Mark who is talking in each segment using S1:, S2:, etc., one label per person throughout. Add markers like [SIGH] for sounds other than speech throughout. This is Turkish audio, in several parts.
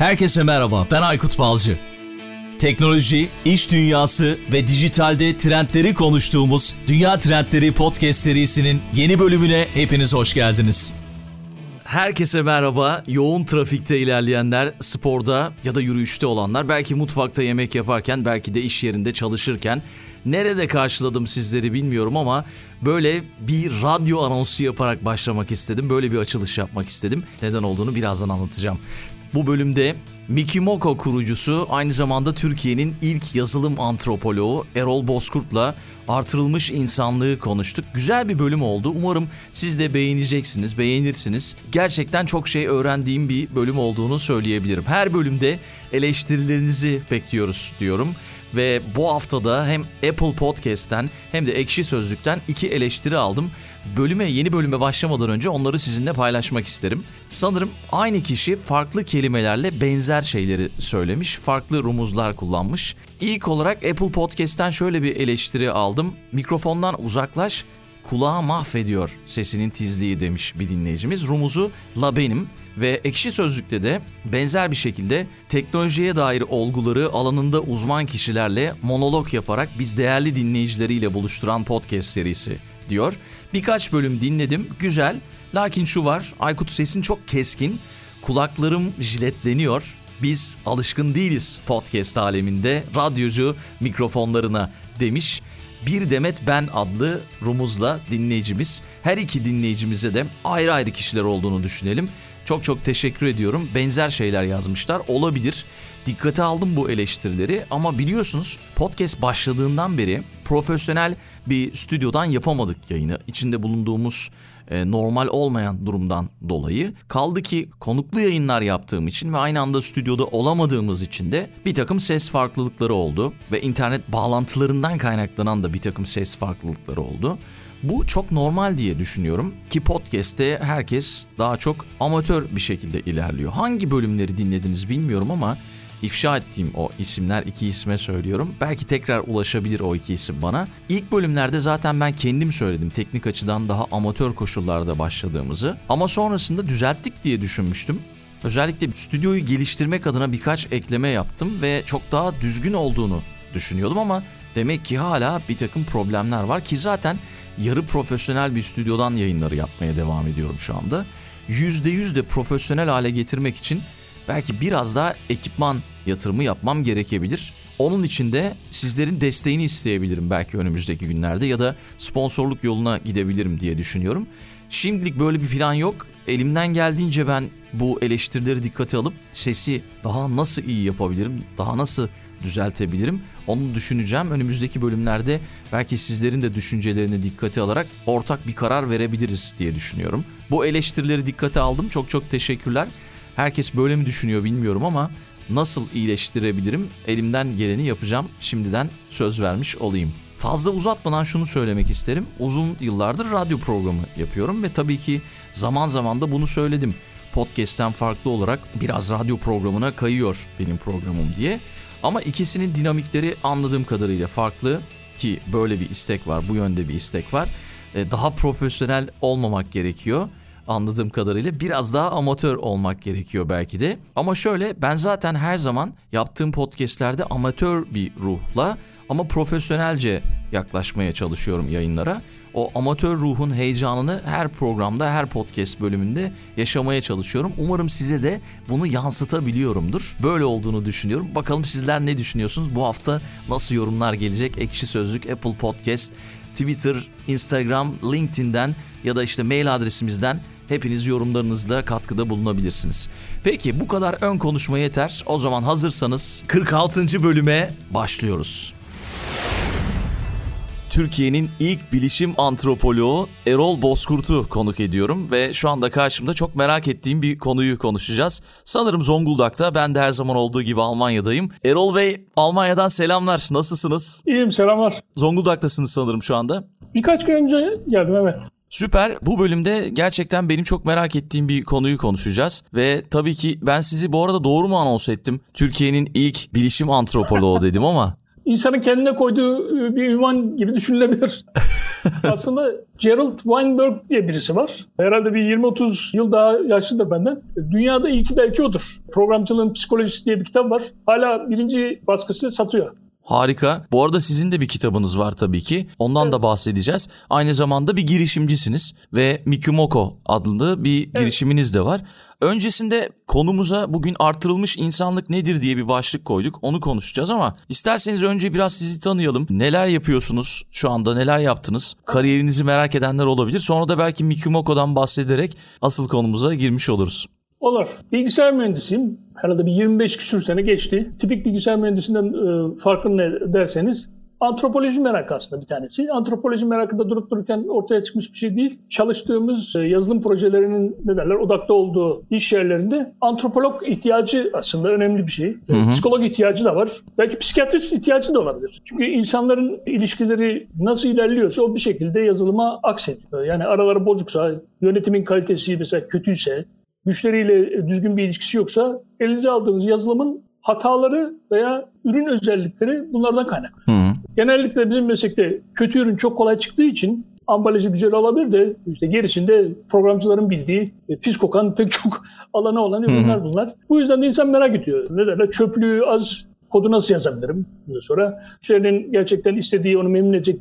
S1: Herkese merhaba, ben Aykut Balcı. Teknoloji, iş dünyası ve dijitalde trendleri konuştuğumuz Dünya Trendleri Podcast serisinin yeni bölümüne hepiniz hoş geldiniz. Herkese merhaba. Yoğun trafikte ilerleyenler, sporda ya da yürüyüşte olanlar, belki mutfakta yemek yaparken, belki de iş yerinde çalışırken nerede karşıladım sizleri bilmiyorum ama böyle bir radyo anonsu yaparak başlamak istedim. Böyle bir açılış yapmak istedim. Neden olduğunu birazdan anlatacağım. Bu bölümde Mikimoko kurucusu aynı zamanda Türkiye'nin ilk yazılım antropoloğu Erol Bozkurt'la artırılmış insanlığı konuştuk. Güzel bir bölüm oldu. Umarım siz de beğeneceksiniz, beğenirsiniz. Gerçekten çok şey öğrendiğim bir bölüm olduğunu söyleyebilirim. Her bölümde eleştirilerinizi bekliyoruz diyorum. Ve bu haftada hem Apple Podcast'ten hem de Ekşi Sözlük'ten iki eleştiri aldım. Bölüme, yeni bölüme başlamadan önce onları sizinle paylaşmak isterim. Sanırım aynı kişi farklı kelimelerle benzer şeyleri söylemiş, farklı rumuzlar kullanmış. İlk olarak Apple Podcast'ten şöyle bir eleştiri aldım. Mikrofondan uzaklaş, kulağı mahvediyor sesinin tizliği demiş bir dinleyicimiz. Rumuzu la benim ve ekşi sözlükte de benzer bir şekilde teknolojiye dair olguları alanında uzman kişilerle monolog yaparak biz değerli dinleyicileriyle buluşturan podcast serisi diyor. Birkaç bölüm dinledim güzel lakin şu var Aykut sesin çok keskin kulaklarım jiletleniyor biz alışkın değiliz podcast aleminde radyocu mikrofonlarına demiş. Bir Demet Ben adlı rumuzla dinleyicimiz. Her iki dinleyicimize de ayrı ayrı kişiler olduğunu düşünelim. Çok çok teşekkür ediyorum. Benzer şeyler yazmışlar. Olabilir. Dikkate aldım bu eleştirileri ama biliyorsunuz podcast başladığından beri profesyonel bir stüdyodan yapamadık yayını. İçinde bulunduğumuz e, normal olmayan durumdan dolayı. Kaldı ki konuklu yayınlar yaptığım için ve aynı anda stüdyoda olamadığımız için de bir takım ses farklılıkları oldu. Ve internet bağlantılarından kaynaklanan da bir takım ses farklılıkları oldu. Bu çok normal diye düşünüyorum ki podcast'te herkes daha çok amatör bir şekilde ilerliyor. Hangi bölümleri dinlediniz bilmiyorum ama ifşa ettiğim o isimler iki isme söylüyorum. Belki tekrar ulaşabilir o iki isim bana. İlk bölümlerde zaten ben kendim söyledim teknik açıdan daha amatör koşullarda başladığımızı. Ama sonrasında düzelttik diye düşünmüştüm. Özellikle stüdyoyu geliştirmek adına birkaç ekleme yaptım ve çok daha düzgün olduğunu düşünüyordum ama demek ki hala bir takım problemler var ki zaten yarı profesyonel bir stüdyodan yayınları yapmaya devam ediyorum şu anda. %100 de profesyonel hale getirmek için belki biraz daha ekipman yatırımı yapmam gerekebilir. Onun için de sizlerin desteğini isteyebilirim belki önümüzdeki günlerde ya da sponsorluk yoluna gidebilirim diye düşünüyorum. Şimdilik böyle bir plan yok. Elimden geldiğince ben bu eleştirileri dikkate alıp sesi daha nasıl iyi yapabilirim, daha nasıl düzeltebilirim onu düşüneceğim. Önümüzdeki bölümlerde belki sizlerin de düşüncelerini dikkate alarak ortak bir karar verebiliriz diye düşünüyorum. Bu eleştirileri dikkate aldım. Çok çok teşekkürler. Herkes böyle mi düşünüyor bilmiyorum ama nasıl iyileştirebilirim? Elimden geleni yapacağım. Şimdiden söz vermiş olayım. Fazla uzatmadan şunu söylemek isterim. Uzun yıllardır radyo programı yapıyorum ve tabii ki zaman zaman da bunu söyledim. Podcast'ten farklı olarak biraz radyo programına kayıyor benim programım diye. Ama ikisinin dinamikleri anladığım kadarıyla farklı ki böyle bir istek var, bu yönde bir istek var. E, daha profesyonel olmamak gerekiyor anladığım kadarıyla biraz daha amatör olmak gerekiyor belki de. Ama şöyle ben zaten her zaman yaptığım podcastlerde amatör bir ruhla ama profesyonelce yaklaşmaya çalışıyorum yayınlara. O amatör ruhun heyecanını her programda, her podcast bölümünde yaşamaya çalışıyorum. Umarım size de bunu yansıtabiliyorumdur. Böyle olduğunu düşünüyorum. Bakalım sizler ne düşünüyorsunuz? Bu hafta nasıl yorumlar gelecek? Ekşi Sözlük, Apple Podcast, Twitter, Instagram, LinkedIn'den ya da işte mail adresimizden hepiniz yorumlarınızla katkıda bulunabilirsiniz. Peki bu kadar ön konuşma yeter. O zaman hazırsanız 46. bölüme başlıyoruz. Türkiye'nin ilk bilişim antropoloğu Erol Bozkurt'u konuk ediyorum ve şu anda karşımda çok merak ettiğim bir konuyu konuşacağız. Sanırım Zonguldak'ta ben de her zaman olduğu gibi Almanya'dayım. Erol Bey Almanya'dan selamlar. Nasılsınız?
S2: İyiyim selamlar.
S1: Zonguldak'tasınız sanırım şu anda.
S2: Birkaç gün önce geldim evet.
S1: Süper. Bu bölümde gerçekten benim çok merak ettiğim bir konuyu konuşacağız. Ve tabii ki ben sizi bu arada doğru mu anons ettim? Türkiye'nin ilk bilişim antropoloğu [LAUGHS] dedim ama
S2: İnsanın kendine koyduğu e, bir ünvan gibi düşünülebilir. [LAUGHS] Aslında Gerald Weinberg diye birisi var. Herhalde bir 20-30 yıl daha yaşlıdır benden. Dünyada ilki belki odur. Programcılığın Psikolojisi diye bir kitap var. Hala birinci baskısı satıyor.
S1: Harika. Bu arada sizin de bir kitabınız var tabii ki. Ondan evet. da bahsedeceğiz. Aynı zamanda bir girişimcisiniz ve Mikimoko adlı bir evet. girişiminiz de var. Öncesinde konumuza bugün artırılmış insanlık nedir diye bir başlık koyduk. Onu konuşacağız ama isterseniz önce biraz sizi tanıyalım. Neler yapıyorsunuz şu anda, neler yaptınız? Kariyerinizi merak edenler olabilir. Sonra da belki Mikimoko'dan bahsederek asıl konumuza girmiş oluruz.
S2: Olur. Bilgisayar mühendisiyim. Herhalde bir 25 küsür sene geçti. Tipik bilgisayar mühendisinden e, farkı ne derseniz antropoloji merakı aslında bir tanesi. Antropoloji merakında durup dururken ortaya çıkmış bir şey değil. Çalıştığımız e, yazılım projelerinin ne derler odakta olduğu iş yerlerinde antropolog ihtiyacı aslında önemli bir şey. Hı hı. Psikolog ihtiyacı da var. Belki psikiyatrist ihtiyacı da olabilir. Çünkü insanların ilişkileri nasıl ilerliyorsa o bir şekilde yazılıma aksediyor. Yani araları bozuksa, yönetimin kalitesi mesela kötüyse, müşteriyle düzgün bir ilişkisi yoksa elinize aldığınız yazılımın hataları veya ürün özellikleri bunlardan kaynaklı. Hı. Genellikle bizim meslekte kötü ürün çok kolay çıktığı için ambalajı güzel olabilir de işte gerisinde programcıların bildiği e, pis kokan pek çok [LAUGHS] alanı olan ürünler bunlar. Bu yüzden de insan merak ediyor. Ne derler? Çöplüğü az kodu nasıl yazabilirim? Bundan sonra müşterinin gerçekten istediği onu memnun edecek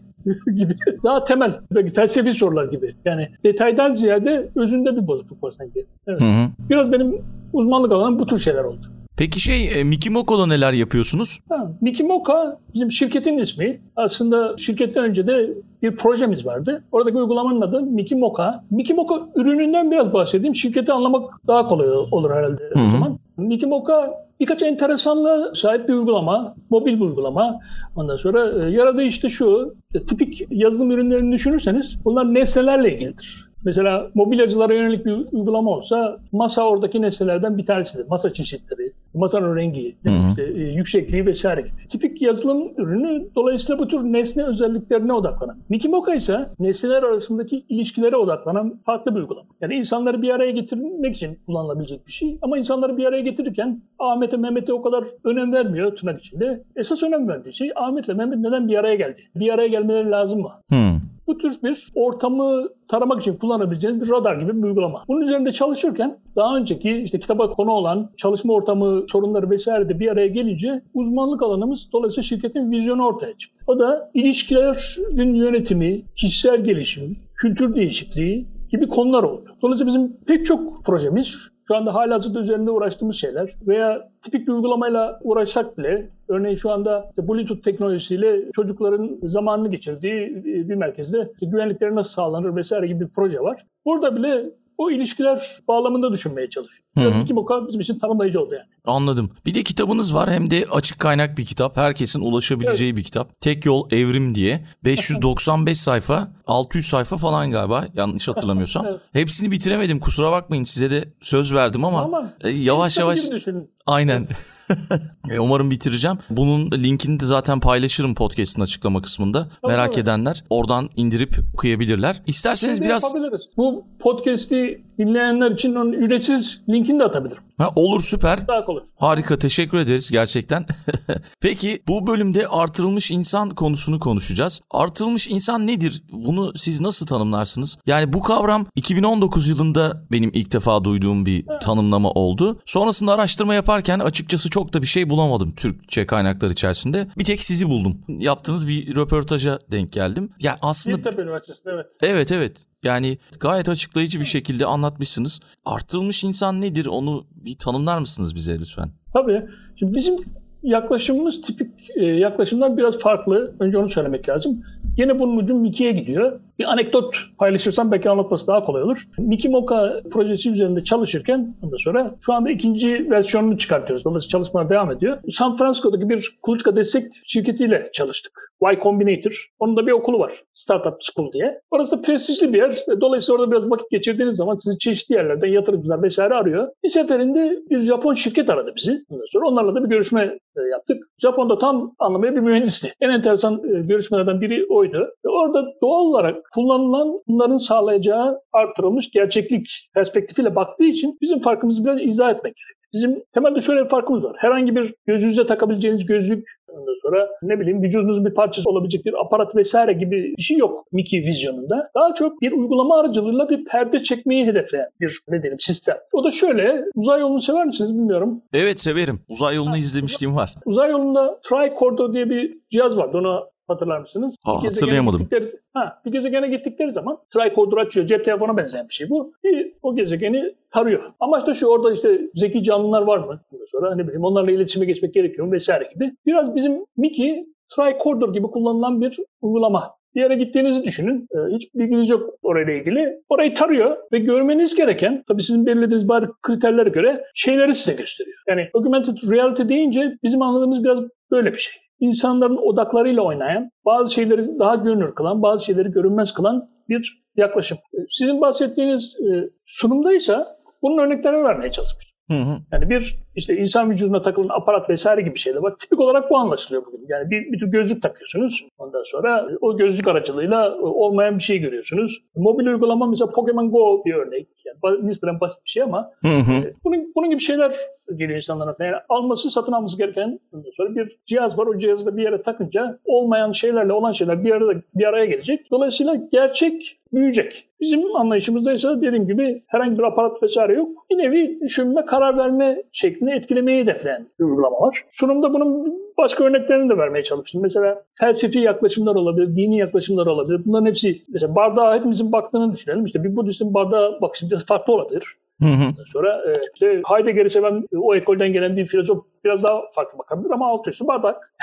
S2: gibi. [LAUGHS] Daha temel, belki felsefi sorular gibi. Yani detaydan ziyade özünde bir bozukluk var sanki. Evet. Hı hı. Biraz benim uzmanlık alanım bu tür şeyler oldu.
S1: Peki şey e, Mikimoko'da neler yapıyorsunuz?
S2: Ha, Mikimoka bizim şirketin ismi. Aslında şirketten önce de bir projemiz vardı. Oradaki uygulamanın adı Mikimoka. Mikimoka ürününden biraz bahsedeyim. Şirketi anlamak daha kolay olur herhalde Hı-hı. o zaman. Mikimoka birkaç enteresanla sahip bir uygulama, mobil bir uygulama. Ondan sonra e, yaradığı işte şu, e, tipik yazılım ürünlerini düşünürseniz bunlar nesnelerle ilgilidir. Mesela mobilyacılara yönelik bir uygulama olsa masa oradaki nesnelerden bir tanesidir. Masa çeşitleri, masanın rengi, işte, e, yüksekliği vesaire gibi. Tipik yazılım ürünü dolayısıyla bu tür nesne özelliklerine odaklanan. Mikimoka ise nesneler arasındaki ilişkilere odaklanan farklı bir uygulama. Yani insanları bir araya getirmek için kullanılabilecek bir şey. Ama insanları bir araya getirirken Ahmet'e Mehmet'e o kadar önem vermiyor tırnak içinde. Esas önem verdiği şey Ahmet'le Mehmet neden bir araya geldi? Bir araya gelmeleri lazım mı? Hmm. Bu tür bir ortamı taramak için kullanabileceğiniz bir radar gibi bir uygulama. Bunun üzerinde çalışırken daha önceki işte kitaba konu olan çalışma ortamı sorunları vesaire de bir araya gelince uzmanlık alanımız dolayısıyla şirketin vizyonu ortaya çıktı. O da ilişkilerin yönetimi, kişisel gelişim, kültür değişikliği gibi konular oldu. Dolayısıyla bizim pek çok projemiz şu anda hala hazırda üzerinde uğraştığımız şeyler veya tipik bir uygulamayla uğraşsak bile örneğin şu anda işte Bluetooth teknolojisiyle çocukların zamanını geçirdiği bir merkezde işte güvenlikleri nasıl sağlanır vesaire gibi bir proje var. Burada bile o ilişkiler bağlamında düşünmeye çalışıyor. Hı Kim o bizim için tanımlayıcı oldu yani.
S1: Anladım. Bir de kitabınız var hem de açık kaynak bir kitap. Herkesin ulaşabileceği evet. bir kitap. Tek Yol Evrim diye. 595 sayfa, 600 sayfa falan galiba yanlış hatırlamıyorsam. evet. Hepsini bitiremedim kusura bakmayın size de söz verdim ama, ama e, yavaş yavaş. Aynen. [LAUGHS] E, umarım bitireceğim. Bunun linkini de zaten paylaşırım podcast'in açıklama kısmında. Tabii Merak tabii. edenler oradan indirip okuyabilirler. İsterseniz Şimdi biraz...
S2: Bu podcast'i dinleyenler için onun ücretsiz linkini de atabilirim.
S1: Ha, olur süper. Kolay. Harika teşekkür ederiz gerçekten. [LAUGHS] Peki bu bölümde artırılmış insan konusunu konuşacağız. Artırılmış insan nedir? Bunu siz nasıl tanımlarsınız? Yani bu kavram 2019 yılında benim ilk defa duyduğum bir tanımlama oldu. Sonrasında araştırma yaparken açıkçası çok da bir şey bulamadım Türkçe kaynaklar içerisinde. Bir tek sizi buldum. Yaptığınız bir röportaja denk geldim. Ya aslında
S2: Hintep Üniversitesi'nde evet.
S1: Evet evet. Yani gayet açıklayıcı bir şekilde anlatmışsınız. Artırılmış insan nedir onu bir tanımlar mısınız bize lütfen?
S2: Tabii. Şimdi bizim yaklaşımımız tipik e, yaklaşımdan biraz farklı. Önce onu söylemek lazım. Yine bunun ucu Mickey'e gidiyor. Bir anekdot paylaşırsam belki anlatması daha kolay olur. Mickey Mocha projesi üzerinde çalışırken ondan sonra şu anda ikinci versiyonunu çıkartıyoruz. Dolayısıyla çalışmalar devam ediyor. San Francisco'daki bir kuluçka destek şirketiyle çalıştık. Y Combinator. Onun da bir okulu var. Startup School diye. Orası da prestijli bir yer. Dolayısıyla orada biraz vakit geçirdiğiniz zaman sizi çeşitli yerlerden yatırımcılar vesaire arıyor. Bir seferinde bir Japon şirket aradı bizi. Ondan sonra onlarla da bir görüşme e, yaptık. Japon'da tam anlamaya bir mühendisti. En enteresan e, görüşmelerden biri oydu. Orada doğal olarak kullanılan bunların sağlayacağı artırılmış gerçeklik perspektifiyle baktığı için bizim farkımızı biraz izah etmek gerekiyor. Bizim temelde şöyle bir farkımız var. Herhangi bir gözünüze takabileceğiniz gözlük Ondan sonra ne bileyim vücudunuzun bir parçası olabilecek bir aparat vesaire gibi bir şey yok Mickey vizyonunda. Daha çok bir uygulama aracılığıyla bir perde çekmeyi hedefleyen bir ne diyelim sistem. O da şöyle uzay yolunu sever misiniz bilmiyorum.
S1: Evet severim. Uzay yolunu izlemişliğim var.
S2: Uzay yolunda tricorder diye bir cihaz vardı. Onu hatırlar mısınız?
S1: Ha,
S2: Bir
S1: hatırlayamadım.
S2: gittikleri- ha, bir gezegene gittikleri zaman tricorder açıyor. Cep telefona benzeyen bir şey bu. Bir, o gezegeni tarıyor. Amaç da şu orada işte zeki canlılar var mı? Sonra ne bileyim onlarla iletişime geçmek gerekiyor mu vesaire gibi. Biraz bizim Mickey tricorder gibi kullanılan bir uygulama. Bir yere gittiğinizi düşünün. Ee, hiç bilginiz yok orayla ilgili. Orayı tarıyor ve görmeniz gereken, tabii sizin belirlediğiniz bazı kriterlere göre şeyleri size gösteriyor. Yani augmented reality deyince bizim anladığımız biraz böyle bir şey. İnsanların odaklarıyla oynayan, bazı şeyleri daha görünür kılan, bazı şeyleri görünmez kılan bir yaklaşım. Ee, Sizin bahsettiğiniz e, sunumdaysa bunun örneklerini vermeye çalışmış.
S1: Hı hı.
S2: Yani bir işte insan vücuduna takılan aparat vesaire gibi şeyler var. Tipik olarak bu anlaşılıyor bugün. Yani bir, bir tür gözlük takıyorsunuz. Ondan sonra o gözlük aracılığıyla e, olmayan bir şey görüyorsunuz. Mobil uygulama mesela Pokemon Go bir örnek. Yani nispeten basit bir şey ama
S1: Hı hı.
S2: e, bunun, bunun gibi şeyler geliyor insanların aklına. Yani alması, satın alması gereken sonra bir cihaz var. O cihazı da bir yere takınca olmayan şeylerle olan şeyler bir arada bir araya gelecek. Dolayısıyla gerçek büyüyecek. Bizim anlayışımızda ise dediğim gibi herhangi bir aparat vesaire yok. Bir nevi düşünme, karar verme şeklini etkilemeyi hedefleyen bir uygulama var. Sunumda bunun başka örneklerini de vermeye çalıştım. Mesela felsefi yaklaşımlar olabilir, dini yaklaşımlar olabilir. Bunların hepsi, mesela bardağa hepimizin baktığını düşünelim. İşte bir Budistin bardağa bakışı biraz farklı olabilir.
S1: Hı hı.
S2: Sonra e, işte Heidegger'i seven o ekolden gelen bir filozof biraz daha farklı bakabilir ama alt üstü bardak.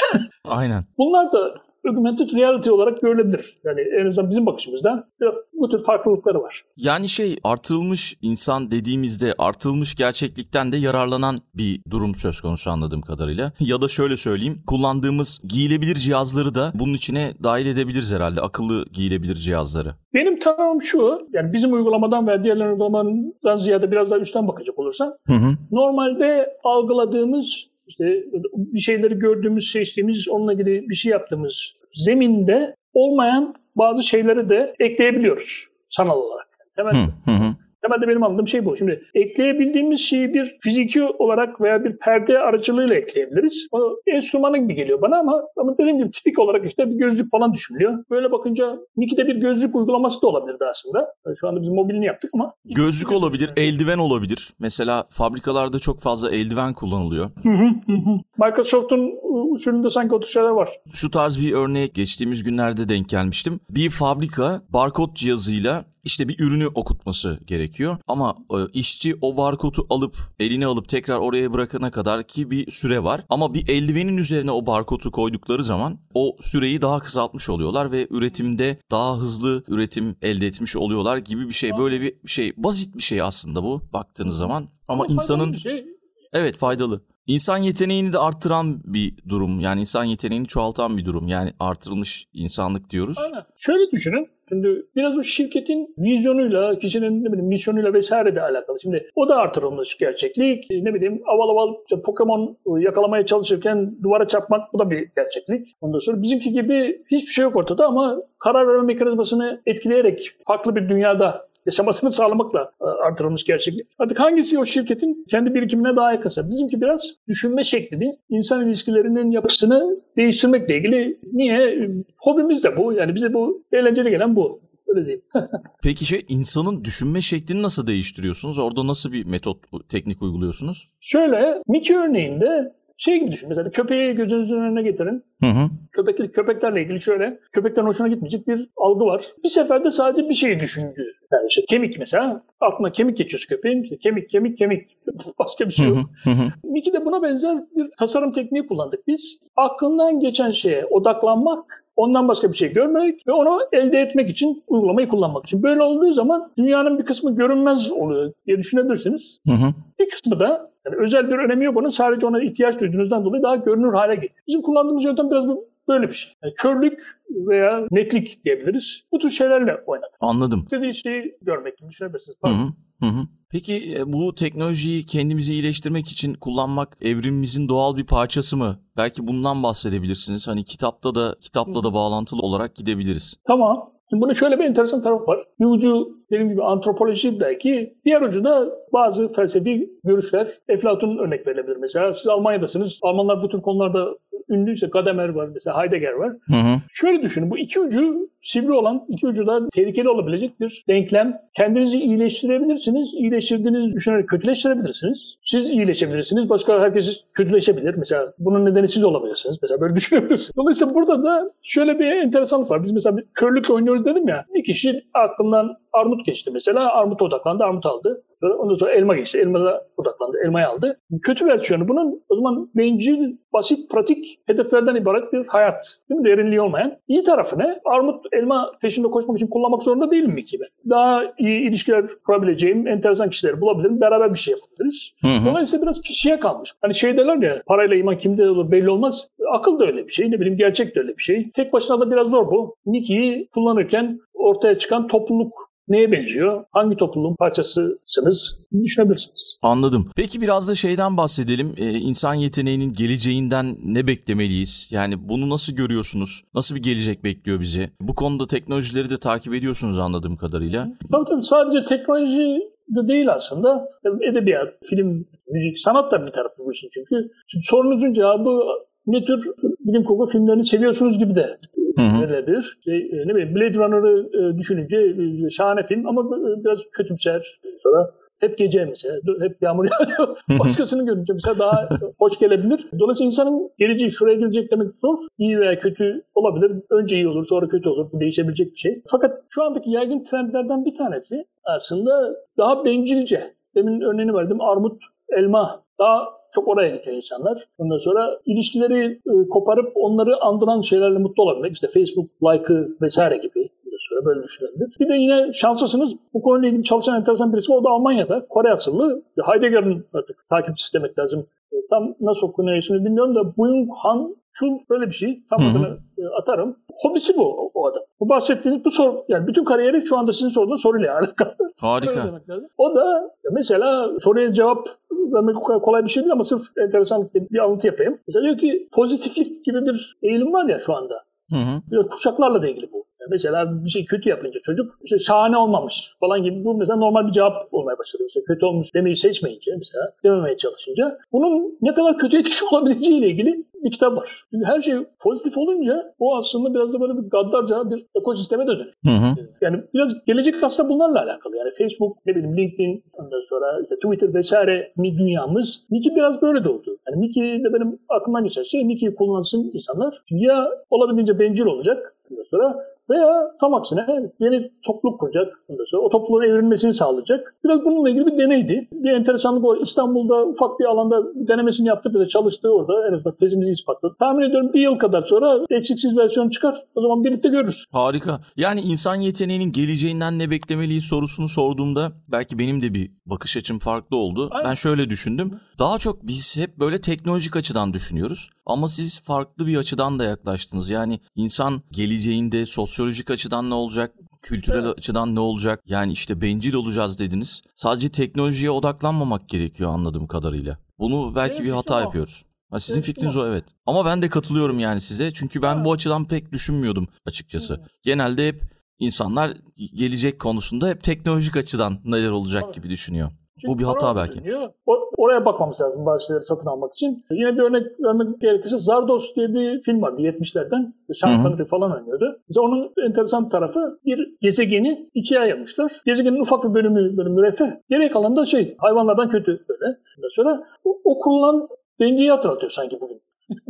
S1: Aynen.
S2: Bunlar da augmented reality olarak görülebilir. Yani en azından bizim bakışımızda bu tür farklılıkları var.
S1: Yani şey artırılmış insan dediğimizde artırılmış gerçeklikten de yararlanan bir durum söz konusu anladığım kadarıyla. [LAUGHS] Ya da şöyle söyleyeyim kullandığımız giyilebilir cihazları da bunun içine dahil edebiliriz herhalde akıllı giyilebilir cihazları.
S2: Benim tanımım şu, yani bizim uygulamadan ve diğer uygulamadan ziyade biraz daha üstten bakacak olursam,
S1: Hı hı.
S2: normalde algıladığımız, işte bir şeyleri gördüğümüz, seçtiğimiz, onunla ilgili bir şey yaptığımız zeminde olmayan bazı şeyleri de ekleyebiliyoruz sanal olarak. Temel,
S1: Hı hı. hı.
S2: Temelde benim anladığım şey bu. Şimdi ekleyebildiğimiz şeyi bir fiziki olarak veya bir perde aracılığıyla ekleyebiliriz. O enstrümanı gibi geliyor bana ama, ama dediğim gibi tipik olarak işte bir gözlük falan düşünülüyor. Böyle bakınca Mickey'de bir gözlük uygulaması da olabilirdi aslında. Şu anda biz mobilini yaptık ama.
S1: Gözlük olabilir, eldiven olabilir. Mesela fabrikalarda çok fazla eldiven kullanılıyor.
S2: Hı, hı hı. Microsoft'un usulünde sanki o tür şeyler var.
S1: Şu tarz bir örneğe geçtiğimiz günlerde denk gelmiştim. Bir fabrika barkod cihazıyla işte bir ürünü okutması gerekiyor. Ama e, işçi o barkodu alıp eline alıp tekrar oraya bırakana kadar ki bir süre var. Ama bir eldivenin üzerine o barkodu koydukları zaman o süreyi daha kısaltmış oluyorlar ve üretimde daha hızlı üretim elde etmiş oluyorlar gibi bir şey. Böyle bir şey basit bir şey aslında bu baktığınız zaman. Ama
S2: faydalı
S1: insanın
S2: şey.
S1: Evet faydalı. İnsan yeteneğini de arttıran bir durum. Yani insan yeteneğini çoğaltan bir durum. Yani artırılmış insanlık diyoruz.
S2: Aynen. Şöyle düşünün. Şimdi biraz o şirketin vizyonuyla, kişinin ne bileyim misyonuyla vesaire de alakalı. Şimdi o da artırılmış gerçeklik. Ne bileyim aval aval işte Pokemon yakalamaya çalışırken duvara çarpmak bu da bir gerçeklik. Ondan sonra bizimki gibi hiçbir şey yok ortada ama karar verme mekanizmasını etkileyerek farklı bir dünyada yaşamasını sağlamakla e, artırılmış gerçeklik. Artık hangisi o şirketin kendi birikimine daha yakınsa? Bizimki biraz düşünme şeklini, insan ilişkilerinin yapısını değiştirmekle ilgili. Niye? Hobimiz de bu. Yani bize bu eğlenceli gelen bu. Öyle diyeyim. [LAUGHS]
S1: Peki şey insanın düşünme şeklini nasıl değiştiriyorsunuz? Orada nasıl bir metot, teknik uyguluyorsunuz?
S2: Şöyle Mickey örneğinde şey gibi düşün. Mesela köpeği gözünüzün önüne getirin.
S1: Hı hı.
S2: Köpek, köpeklerle ilgili şöyle, köpekten hoşuna gitmeyecek bir algı var. Bir seferde sadece bir şeyi düşündü. Yani işte kemik mesela, aklına kemik geçiyor köpeğin. İşte kemik, kemik, kemik. [LAUGHS] Başka bir şey yok.
S1: hı. Hı hı.
S2: Mickey'de buna benzer bir tasarım tekniği kullandık biz. Aklından geçen şeye odaklanmak, ondan başka bir şey görmemek ve onu elde etmek için uygulamayı kullanmak için. Böyle olduğu zaman dünyanın bir kısmı görünmez oluyor diye düşünebilirsiniz.
S1: Hı hı.
S2: Bir kısmı da yani özel bir önemi yok onun sadece ona ihtiyaç duyduğunuzdan dolayı daha görünür hale geliyor. Bizim kullandığımız yöntem biraz bu, böyle bir şey. Yani körlük veya netlik diyebiliriz. Bu tür şeylerle oynadık.
S1: Anladım.
S2: İstediği şeyi görmek gibi düşünebilirsiniz.
S1: Hı
S2: Pardon.
S1: hı. Hı hı. Peki e, bu teknolojiyi kendimizi iyileştirmek için kullanmak evrimimizin doğal bir parçası mı? Belki bundan bahsedebilirsiniz. Hani kitapta da kitapla da bağlantılı olarak gidebiliriz.
S2: Tamam. Şimdi bunun şöyle bir enteresan tarafı var. Bir ucu dediğim gibi antropoloji belki, diğer ucu da bazı felsefi görüşler. Eflatun'un örnek verilebilir mesela. Siz Almanya'dasınız. Almanlar bu tür konularda ünlü işte Gadamer var mesela Heidegger var.
S1: Hı hı.
S2: Şöyle düşünün bu iki ucu sivri olan, iki ucu da tehlikeli olabilecek bir denklem. Kendinizi iyileştirebilirsiniz. İyileştirdiğinizi düşünerek kötüleştirebilirsiniz. Siz iyileşebilirsiniz. Başka herkes kötüleşebilir. Mesela bunun nedeni siz olabilirsiniz. Mesela böyle [LAUGHS] düşünebilirsiniz. Dolayısıyla burada da şöyle bir enteresanlık var. Biz mesela bir körlükle oynuyoruz dedim ya. Bir kişi aklından armut geçti mesela. Armut odaklandı, armut aldı. Sonra ondan sonra elma geçti. Elmada odaklandı, elmayı aldı. Kötü versiyonu bunun o zaman bencil, basit, pratik hedeflerden ibaret bir hayat. Değil mi? Derinliği olmayan. İyi tarafı ne? Armut, elma peşinde koşmak için kullanmak zorunda değilim mi ki ben? Daha iyi ilişkiler kurabileceğim, enteresan kişileri bulabilirim. Beraber bir şey yapabiliriz.
S1: Hı hı.
S2: Dolayısıyla biraz kişiye kalmış. Hani şey derler ya parayla iman kimde olur belli olmaz. Akıl da öyle bir şey. Ne bileyim gerçek de öyle bir şey. Tek başına da biraz zor bu. Niki'yi kullanırken ortaya çıkan topluluk neye benziyor? Hangi topluluğun parçasısınız? Düşünebilirsiniz.
S1: Anladım. Peki biraz da şeyden bahsedelim. Ee, insan yeteneğinin geleceğinden ne beklemeliyiz? Yani bunu nasıl görüyorsunuz? Nasıl bir gelecek bekliyor bizi? Bu konuda teknolojileri de takip ediyorsunuz anladığım kadarıyla.
S2: Tabii tabii sadece teknoloji de değil aslında. Edebiyat, film, müzik, sanat da bir tarafı bu işin çünkü. Şimdi sorunuzun cevabı ne tür bilim kurgu filmlerini seviyorsunuz gibi de
S1: Hı hı.
S2: verilebilir. Şey, e, ne bileyim Blade Runner'ı e, düşününce e, şahane film ama e, biraz kötümser. Sonra hep gece mesela, hep yağmur [LAUGHS] yağıyor. Başkasını görünce mesela daha hoş gelebilir. Dolayısıyla insanın geleceği şuraya gelecek demek zor. İyi veya kötü olabilir. Önce iyi olur, sonra kötü olur. Bu değişebilecek bir şey. Fakat şu andaki yaygın trendlerden bir tanesi aslında daha bencilce. Demin örneğini verdim. Armut, elma. Daha çok oraya gidiyor insanlar. Ondan sonra ilişkileri e, koparıp onları andıran şeylerle mutlu olabilmek. İşte Facebook like'ı vesaire gibi. Sonra böyle düşünebilir. Bir de yine şanslısınız bu konuyla ilgili çalışan enteresan birisi. O da Almanya'da. Kore asıllı. Heidegger'in artık takipçisi demek lazım. E, Tam nasıl okunuyor ismini bilmiyorum da Byung Han Chun böyle bir şey. Tam adını e, atarım. Hobisi bu o, adam. Bu bahsettiğiniz bu soru yani bütün kariyeri şu anda sizin sorduğunuz soruyla alakalı. [LAUGHS]
S1: Harika.
S2: O da mesela soruya cevap vermek kolay bir şey değil ama sırf enteresanlık diye bir alıntı yapayım. Mesela diyor ki pozitiflik gibi bir eğilim var ya şu anda.
S1: Hı hı.
S2: Biraz kuşaklarla da ilgili bu. Mesela bir şey kötü yapınca çocuk işte şahane olmamış falan gibi bu mesela normal bir cevap olmaya başladı. Mesela kötü olmuş demeyi seçmeyince mesela dememeye çalışınca bunun ne kadar kötü etkisi [LAUGHS] olabileceğiyle ilgili bir kitap var. Çünkü her şey pozitif olunca o aslında biraz da böyle bir gaddarca bir ekosisteme dönüyor.
S1: Hı hı.
S2: Yani biraz gelecek aslında bunlarla alakalı. Yani Facebook, ne bileyim LinkedIn, ondan sonra işte Twitter vesaire mi dünyamız. Niki biraz böyle de oldu. Yani Niki de benim aklımdan geçen şey Niki'yi kullansın insanlar. Ya olabildiğince bencil olacak ondan sonra veya tam aksine yeni topluluk kuracak. Sonra o topluluğun evrilmesini sağlayacak. Biraz bununla ilgili bir deneydi. Bir enteresanlık o. İstanbul'da ufak bir alanda denemesini yaptık. Bir de çalıştığı orada. En azından tezimizi ispatladı. Tahmin ediyorum bir yıl kadar sonra eksiksiz versiyon çıkar. O zaman birlikte görürüz.
S1: Harika. Yani insan yeteneğinin geleceğinden ne beklemeliyiz sorusunu sorduğumda belki benim de bir bakış açım farklı oldu.
S2: Aynen.
S1: Ben şöyle düşündüm. Daha çok biz hep böyle teknolojik açıdan düşünüyoruz. Ama siz farklı bir açıdan da yaklaştınız. Yani insan geleceğinde sosyolojik açıdan ne olacak? Kültürel
S2: Evet.
S1: açıdan ne olacak? Yani işte bencil olacağız dediniz. Sadece teknolojiye odaklanmamak gerekiyor anladığım kadarıyla. Bunu belki
S2: Benim
S1: bir hata
S2: o.
S1: yapıyoruz. Ha, sizin
S2: Benim
S1: fikriniz o evet. Ama ben de katılıyorum yani size. Çünkü ben bu açıdan pek düşünmüyordum açıkçası. Genelde hep insanlar gelecek konusunda hep teknolojik açıdan neler olacak
S2: Evet.
S1: gibi düşünüyor. Bu bir hata belki.
S2: oraya bakmamız lazım bazı şeyleri satın almak için. Yine bir örnek vermek gerekirse Zardos diye bir film vardı 70'lerden. Sean
S1: Hı hı.
S2: Connery falan oynuyordu. Mesela onun enteresan tarafı bir gezegeni ikiye ayırmışlar. Gezegenin ufak bir bölümü böyle müreffeh. Geriye kalan da şey hayvanlardan kötü böyle. Ondan sonra o, o kurulan dengeyi hatırlatıyor sanki bugün.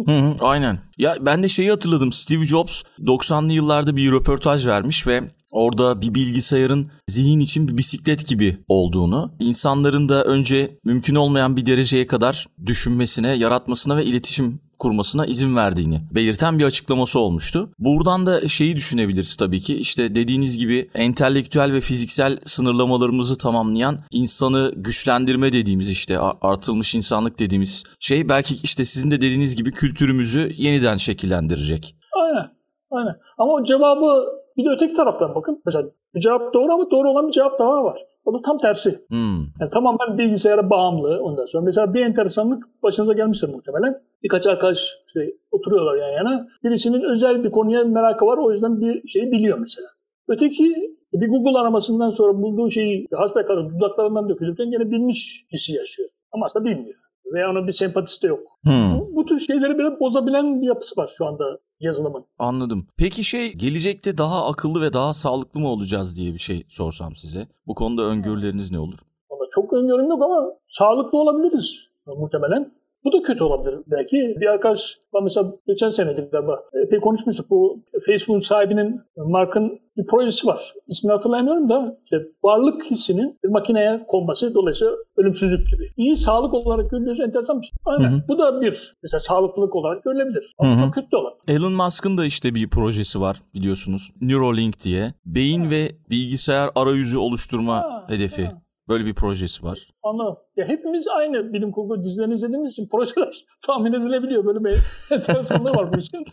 S1: Hı hı, aynen. Ya ben de şeyi hatırladım. Steve Jobs 90'lı yıllarda bir röportaj vermiş ve orada bir bilgisayarın zihin için bir bisiklet gibi olduğunu, insanların da önce mümkün olmayan bir dereceye kadar düşünmesine, yaratmasına ve iletişim kurmasına izin verdiğini belirten bir açıklaması olmuştu. Buradan da şeyi düşünebiliriz tabii ki. İşte dediğiniz gibi entelektüel ve fiziksel sınırlamalarımızı tamamlayan insanı güçlendirme dediğimiz işte artılmış insanlık dediğimiz şey belki işte sizin de dediğiniz gibi kültürümüzü yeniden şekillendirecek.
S2: Aynen. Aynen. Ama cevabı bir de öteki taraftan bakın. Mesela bir cevap doğru ama doğru olan bir cevap daha var. O da tam tersi.
S1: Hmm.
S2: Yani tamamen bilgisayara bağımlı ondan sonra. Mesela bir enteresanlık başınıza gelmiştir muhtemelen. Birkaç arkadaş işte oturuyorlar yan yana. Birisinin özel bir konuya merakı var. O yüzden bir şeyi biliyor mesela. Öteki bir Google aramasından sonra bulduğu şeyi hasbelkader dudaklarından dökülürken gene bilmiş hissi yaşıyor. Ama aslında bilmiyor. Veya onun bir sempatisi de yok.
S3: Hmm.
S2: Bu, bu tür şeyleri böyle bozabilen bir yapısı var şu anda yazılımın.
S1: Anladım. Peki şey gelecekte daha akıllı ve daha sağlıklı mı olacağız diye bir şey sorsam size. Bu konuda öngörüleriniz ne olur?
S2: Valla çok öngörüm yok ama sağlıklı olabiliriz muhtemelen. Bu da kötü olabilir belki. Bir arkadaş ben mesela geçen seneydi galiba epey konuşmuştuk. Bu Facebook'un sahibinin Mark'ın bir projesi var. İsmini hatırlayamıyorum da işte varlık hissinin bir makineye konması dolayısıyla ölümsüzlük gibi. İyi sağlık olarak görülüyorsa enteresan bir şey. Aynen.
S1: Hı hı.
S2: Bu da bir mesela sağlıklılık olarak görülebilir.
S1: Hı hı.
S2: Ama kötü de olabilir.
S1: Elon Musk'ın da işte bir projesi var biliyorsunuz. Neuralink diye. Beyin ve bilgisayar arayüzü oluşturma
S2: Ha,
S1: hedefi.
S2: ha.
S1: Böyle bir projesi var.
S2: Anladım. Ya hepimiz aynı bilim kurgu dizilerini izlediğimiz için projeler [LAUGHS] tahmin edilebiliyor. Böyle bir [LAUGHS] enteresanlığı var bu işin.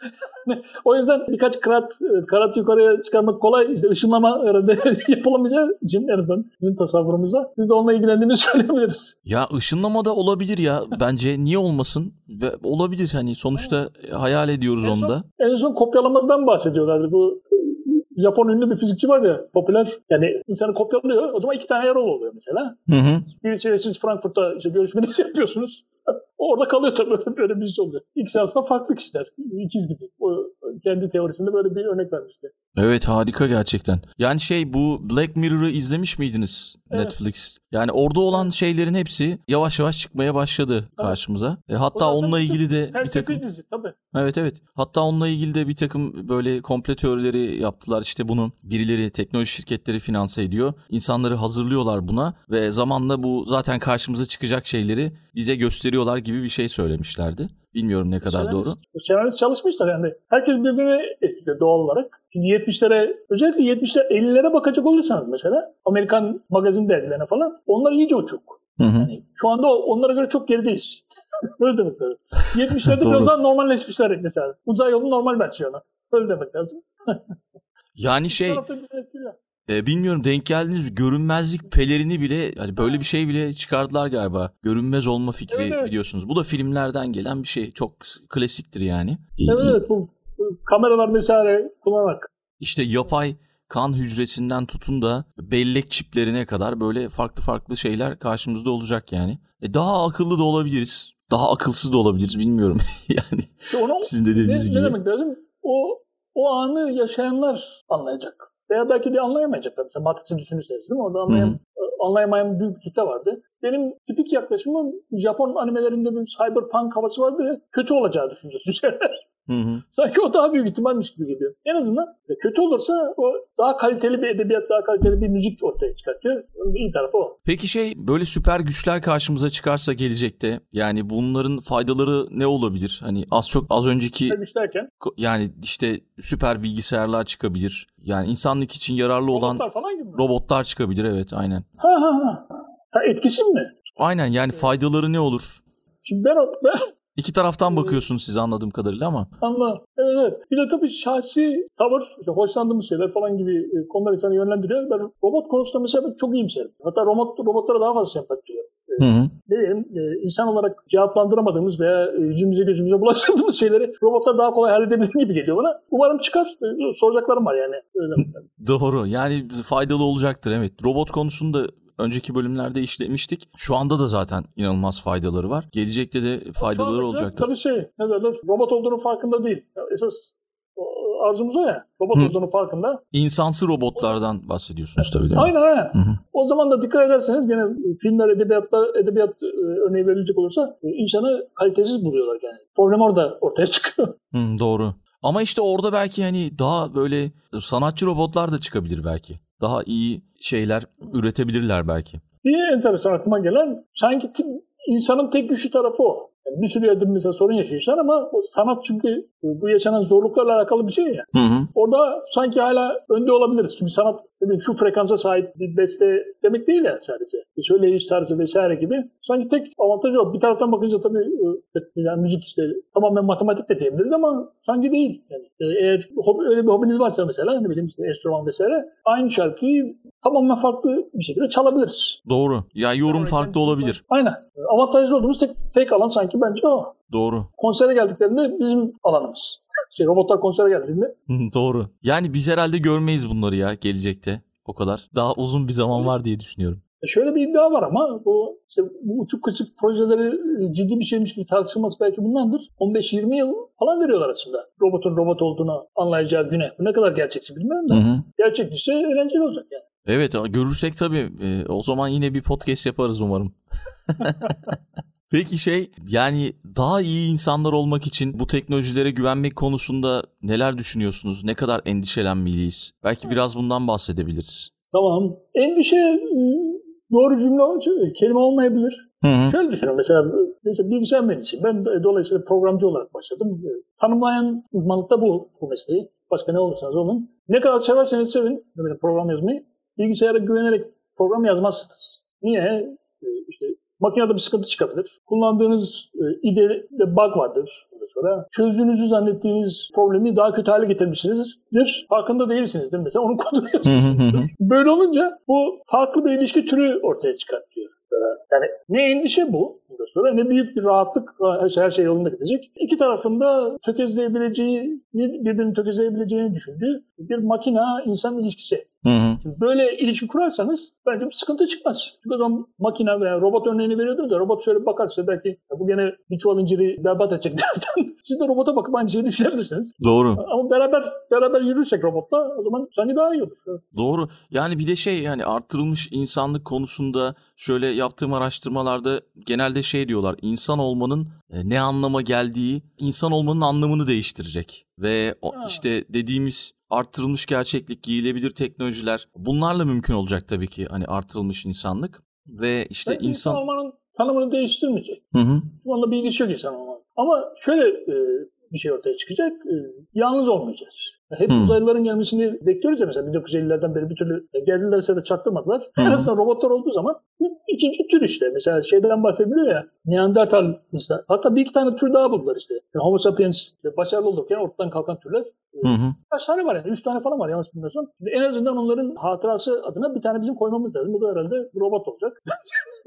S2: [LAUGHS] o yüzden birkaç karat, karat yukarıya çıkarmak kolay. İşte ışınlama herhalde yapılamayacağı için en azından bizim tasavvurumuzda. Biz de onunla ilgilendiğimizi söyleyebiliriz.
S1: Ya ışınlama da olabilir ya. Bence niye olmasın? Ve olabilir hani sonuçta hayal ediyoruz onu da.
S2: En son kopyalamadan bahsediyorlardı. Bu Japon ünlü bir fizikçi var ya popüler. Yani insanı kopyalıyor. O zaman iki tane Erol oluyor mesela.
S1: Hı hı.
S2: Birisiyle siz Frankfurt'ta işte görüşmenizi [LAUGHS] yapıyorsunuz. [LAUGHS] Orada kalıyor tabii [LAUGHS] böyle bir şey oluyor. İkisi aslında farklı kişiler. İkiz gibi. O kendi teorisinde böyle bir örnek vermişti.
S1: Evet harika gerçekten. Yani şey bu Black Mirror'ı izlemiş miydiniz
S2: Evet.
S1: Netflix? Yani orada olan şeylerin hepsi yavaş yavaş çıkmaya başladı karşımıza. E, hatta onunla ilgili de bir takım
S2: dizi tabii.
S1: Evet evet. Hatta onunla ilgili de bir takım böyle komple teorileri yaptılar. İşte bunu birileri teknoloji şirketleri finanse ediyor. İnsanları hazırlıyorlar buna ve zamanla bu zaten karşımıza çıkacak şeyleri bize gösteriyorlar gibi bir şey söylemişlerdi. Bilmiyorum ne kadar
S2: Senarist-
S1: doğru.
S2: Senarist çalışmışlar yani. Herkes birbirine etkiliyor doğal olarak. Şimdi 70'lere, özellikle 70'ler 50'lere bakacak olursanız mesela Amerikan magazin dergilerine falan onlar iyice uçuk.
S1: Hı hı.
S2: Yani şu anda onlara göre çok gerideyiz. [LAUGHS] Öyle demek lazım. 70'lerde [LAUGHS]
S1: Doğru.
S2: biraz daha normalleşmişler mesela. Uzay yolunun normal versiyonu. Öyle demek lazım.
S1: Yani şey E, bilmiyorum denk geldiniz görünmezlik pelerini bile hani böyle bir şey bile çıkardılar galiba. Görünmez olma fikri
S2: Evet, evet.
S1: biliyorsunuz. Bu da filmlerden gelen bir şey. Çok klasiktir yani.
S2: Evet evet bu, kameralar vesaire kullanarak.
S1: İşte yapay kan hücresinden tutun da bellek çiplerine kadar böyle farklı farklı şeyler karşımızda olacak yani. E daha akıllı da olabiliriz. Daha akılsız da olabiliriz bilmiyorum. [LAUGHS] yani
S2: onu,
S1: sizin de dediğiniz
S2: ne,
S1: gibi.
S2: ne demek lazım? O, o anı yaşayanlar anlayacak. Veya belki de anlayamayacaklar. Mesela Matrix'i düşünürseniz değil mi? Orada anlayan,
S1: Hı
S2: anlayamayan büyük bir kitle vardı. Benim tipik yaklaşımım Japon animelerinde bir cyberpunk havası vardı ya kötü olacağı düşüncesi. [LAUGHS]
S1: Hı hı.
S2: Sanki o daha büyük ihtimalmiş gibi geliyor. En azından kötü olursa o daha kaliteli bir edebiyat, daha kaliteli bir müzik ortaya çıkartıyor. İyi tarafı o.
S1: Peki şey böyle süper güçler karşımıza çıkarsa gelecekte yani bunların faydaları ne olabilir? Hani az çok az önceki
S2: Güç derken
S1: yani işte süper bilgisayarlar çıkabilir. Yani insanlık için yararlı olan
S2: robotlar falan gibi mi?
S1: robotlar çıkabilir evet aynen.
S2: Ha ha ha. Ha etkisi mi?
S1: Aynen yani faydaları ne olur?
S2: Şimdi ben, ben
S1: İki taraftan bakıyorsunuz siz anladığım kadarıyla ama.
S2: Anladım. Evet, evet. Bir de tabii şahsi tavır, işte hoşlandığımız şeyler falan gibi e, konular insanı yönlendiriyor. Ben robot konusunda mesela çok iyimserim. Hatta robot, robotlara daha fazla sempati duyuyorum.
S1: Hı hı.
S2: Ne diyeyim, e, insan olarak cevaplandıramadığımız veya e, yüzümüze gözümüze bulaştırdığımız şeyleri robotlar daha kolay halledebilir gibi geliyor bana. Umarım çıkar. E, soracaklarım var yani. Öyle. [LAUGHS]
S1: Doğru. Yani faydalı olacaktır evet. Robot konusunda önceki bölümlerde işlemiştik. Şu anda da zaten inanılmaz faydaları var. Gelecekte de faydaları olacaktır.
S2: Tabii şey, ne derler, robot olduğunun farkında değil. Esas arzumuz o ya. Robot
S1: Hı.
S2: olduğunun farkında.
S1: İnsansı robotlardan bahsediyorsunuz tabii değil mi?
S2: Aynen aynen.
S1: Hı hı.
S2: O zaman da dikkat ederseniz gene filmler, edebiyatta, edebiyat e, örneği verilecek olursa e, insanı kalitesiz buluyorlar yani. Problem orada ortaya [LAUGHS] çıkıyor.
S1: Hı, doğru. Ama işte orada belki hani daha böyle sanatçı robotlar da çıkabilir belki. Daha iyi şeyler üretebilirler belki.
S2: Bir enteresan aklıma gelen sanki insanın tek güçlü tarafı o. Yani bir sürü yerde mesela sorun yaşıyorlar ama o sanat çünkü bu yaşanan zorluklarla alakalı bir şey ya.
S1: Hı hı.
S2: Orada sanki hala önde olabiliriz. Çünkü sanat dedim, şu frekansa sahip bir beste demek değil ya sadece. Bir söyleyiş tarzı vesaire gibi. Sanki tek avantajı o. Bir taraftan bakınca tabii e, yani müzik işte tamamen matematik de diyebiliriz ama sanki değil. Yani e, eğer hobi, öyle bir hobiniz varsa mesela ne bileyim işte enstrüman vesaire aynı şarkıyı tamamen farklı bir şekilde çalabiliriz.
S1: Doğru. Ya yorum farklı olabilir.
S2: Aynen. Avantajlı olduğumuz tek, tek alan sanki bence o.
S1: Doğru.
S2: Konsere geldiklerinde bizim alanımız. Şey, robotlar konsere geldiğinde
S1: Doğru. Yani biz herhalde görmeyiz bunları ya gelecekte. O kadar. Daha uzun bir zaman var diye düşünüyorum.
S2: E şöyle bir iddia var ama bu işte bu uçuk kaçık projeleri ciddi bir şeymiş gibi tartışılması belki bundandır. 15-20 yıl falan veriyorlar aslında. Robotun robot olduğunu anlayacağı güne. Bu ne kadar gerçekçi bilmiyorum da.
S1: Hı hı.
S2: Gerçekçiyse eğlenceli olacak yani.
S1: Evet görürsek tabii e, o zaman yine bir podcast yaparız umarım. [LAUGHS] Peki şey yani daha iyi insanlar olmak için bu teknolojilere güvenmek konusunda neler düşünüyorsunuz? Ne kadar endişelenmeliyiz? Belki biraz bundan bahsedebiliriz.
S2: Tamam. Endişe e, doğru cümle kelime olmayabilir.
S1: Hı hı.
S2: Şöyle düşünün mesela, mesela bilgisayar mühendisi. Ben dolayısıyla programcı olarak başladım. Tanımlayan uzmanlıkta bu, bu mesleği. Başka ne olursanız olun. Ne kadar severseniz sevin program yazmayı. Bilgisayara güvenerek program yazmazsınız. Niye? Ee, İşte makinede bir sıkıntı çıkabilir. Kullandığınız e, IDE'de bug vardır. Sonra çözdüğünüzü zannettiğiniz problemi daha kötü hale getirmişsinizdir. Farkında değilsinizdir. Mesela onu
S1: hı.
S2: Böyle olunca bu farklı bir ilişki türü ortaya çıkartıyor. Yani ne endişe bu sonra ne büyük bir rahatlık her şey, her şey yolunda gidecek. İki tarafında tökezleyebileceği, birbirini tökezleyebileceğini düşündüğü bir makina insan ilişkisi.
S1: Hı hı.
S2: Böyle ilişki kurarsanız bence bir sıkıntı çıkmaz. Çünkü adam makine veya robot örneğini veriyordu da robot şöyle bakarsa belki "Ya bu gene bir çuval inciri berbat edecek birazdan. Siz de robota bakıp aynı şeyi düşünebilirsiniz.
S1: Doğru.
S2: Ama beraber beraber yürürsek robotla o zaman sanki daha iyi olur.
S1: Doğru. Yani bir de şey yani arttırılmış insanlık konusunda şöyle yaptığım araştırmalarda genelde şey diyorlar. insan olmanın e, ne anlama geldiği insan olmanın anlamını değiştirecek. Ve o, işte dediğimiz arttırılmış gerçeklik, giyilebilir teknolojiler bunlarla mümkün olacak tabii ki hani artırılmış insanlık ve işte
S2: Belki insan
S1: insan
S2: olmanın tanımını değiştirmeyecek.
S1: Hı hı.
S2: Şu anda bir ilgisi yok insan olmanın. Ama şöyle e, bir şey ortaya çıkacak. E, yalnız olmayacağız. Hep
S1: Hmm.
S2: uzaylıların gelmesini bekliyoruz ya mesela 1950'lerden beri bir türlü e, geldilerse de çaktırmadılar.
S1: Hı
S2: En azından robotlar olduğu zaman ikinci tür işte. Mesela şeyden bahsediliyor ya Neandertal insan. Hatta bir iki tane tür daha buldular işte. Yani Homo sapiens başarılı olurken ortadan kalkan türler.
S1: Hı hı.
S2: Kaç tane var yani? Üç tane falan var yanlış bilmiyorsam. Şimdi en azından onların hatırası adına bir tane bizim koymamız lazım. Bu da herhalde robot olacak.